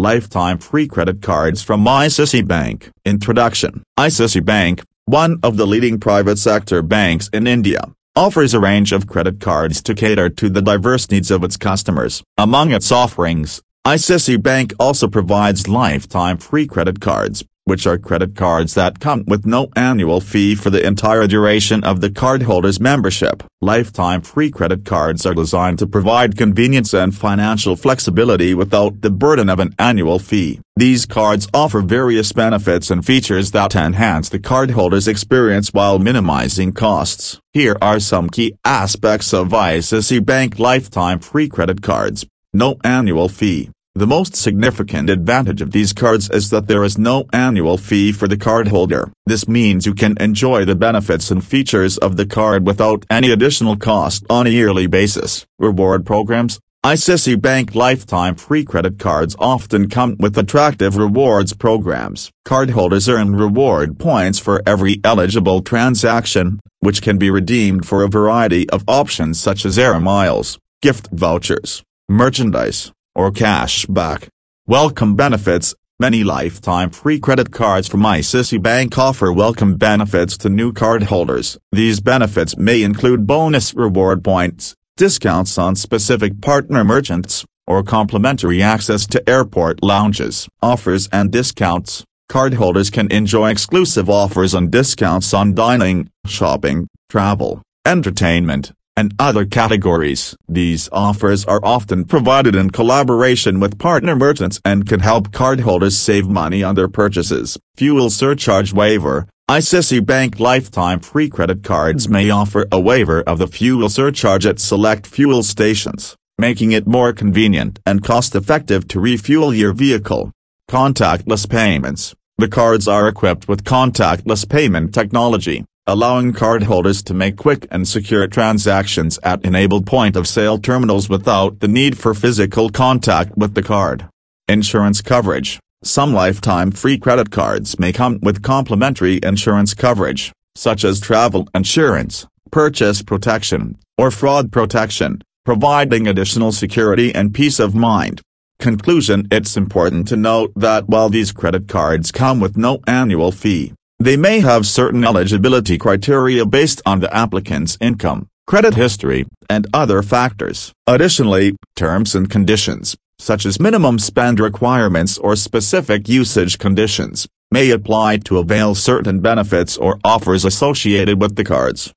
lifetime free credit cards from ICICI Bank. Introduction ICICI Bank, one of the leading private sector banks in India, offers a range of credit cards to cater to the diverse needs of its customers. Among its offerings, ICICI Bank also provides lifetime free credit cards, which are credit cards that come with no annual fee for the entire duration of the cardholder's membership. Lifetime free credit cards are designed to provide convenience and financial flexibility without the burden of an annual fee. These cards offer various benefits and features that enhance the cardholder's experience while minimizing costs. Here are some key aspects of ICICI Bank lifetime free credit cards. No annual fee. The most significant advantage of these cards is that there is no annual fee for the cardholder. This means you can enjoy the benefits and features of the card without any additional cost on a yearly basis. Reward programs ICICI Bank lifetime free credit cards often come with attractive rewards programs. Cardholders earn reward points for every eligible transaction, which can be redeemed for a variety of options such as air miles, gift vouchers, merchandise, or cash back. Welcome benefits Many lifetime free credit cards from ICICI Bank offer welcome benefits to new cardholders. These benefits may include bonus reward points, discounts on specific partner merchants, or complimentary access to airport lounges. Offers and discounts Cardholders can enjoy exclusive offers and discounts on dining, shopping, travel, entertainment, and other categories. These offers are often provided in collaboration with partner merchants and can help cardholders save money on their purchases. Fuel surcharge waiver ICICI Bank lifetime free credit cards may offer a waiver of the fuel surcharge at select fuel stations, making it more convenient and cost-effective to refuel your vehicle. Contactless payments The cards are equipped with contactless payment technology allowing cardholders to make quick and secure transactions at enabled point-of-sale terminals without the need for physical contact with the card. Insurance coverage Some lifetime free credit cards may come with complimentary insurance coverage, such as travel insurance, purchase protection, or fraud protection, providing additional security and peace of mind. Conclusion It's important to note that while these credit cards come with no annual fee, they may have certain eligibility criteria based on the applicant's income, credit history, and other factors. Additionally, terms and conditions, such as minimum spend requirements or specific usage conditions, may apply to avail certain benefits or offers associated with the cards.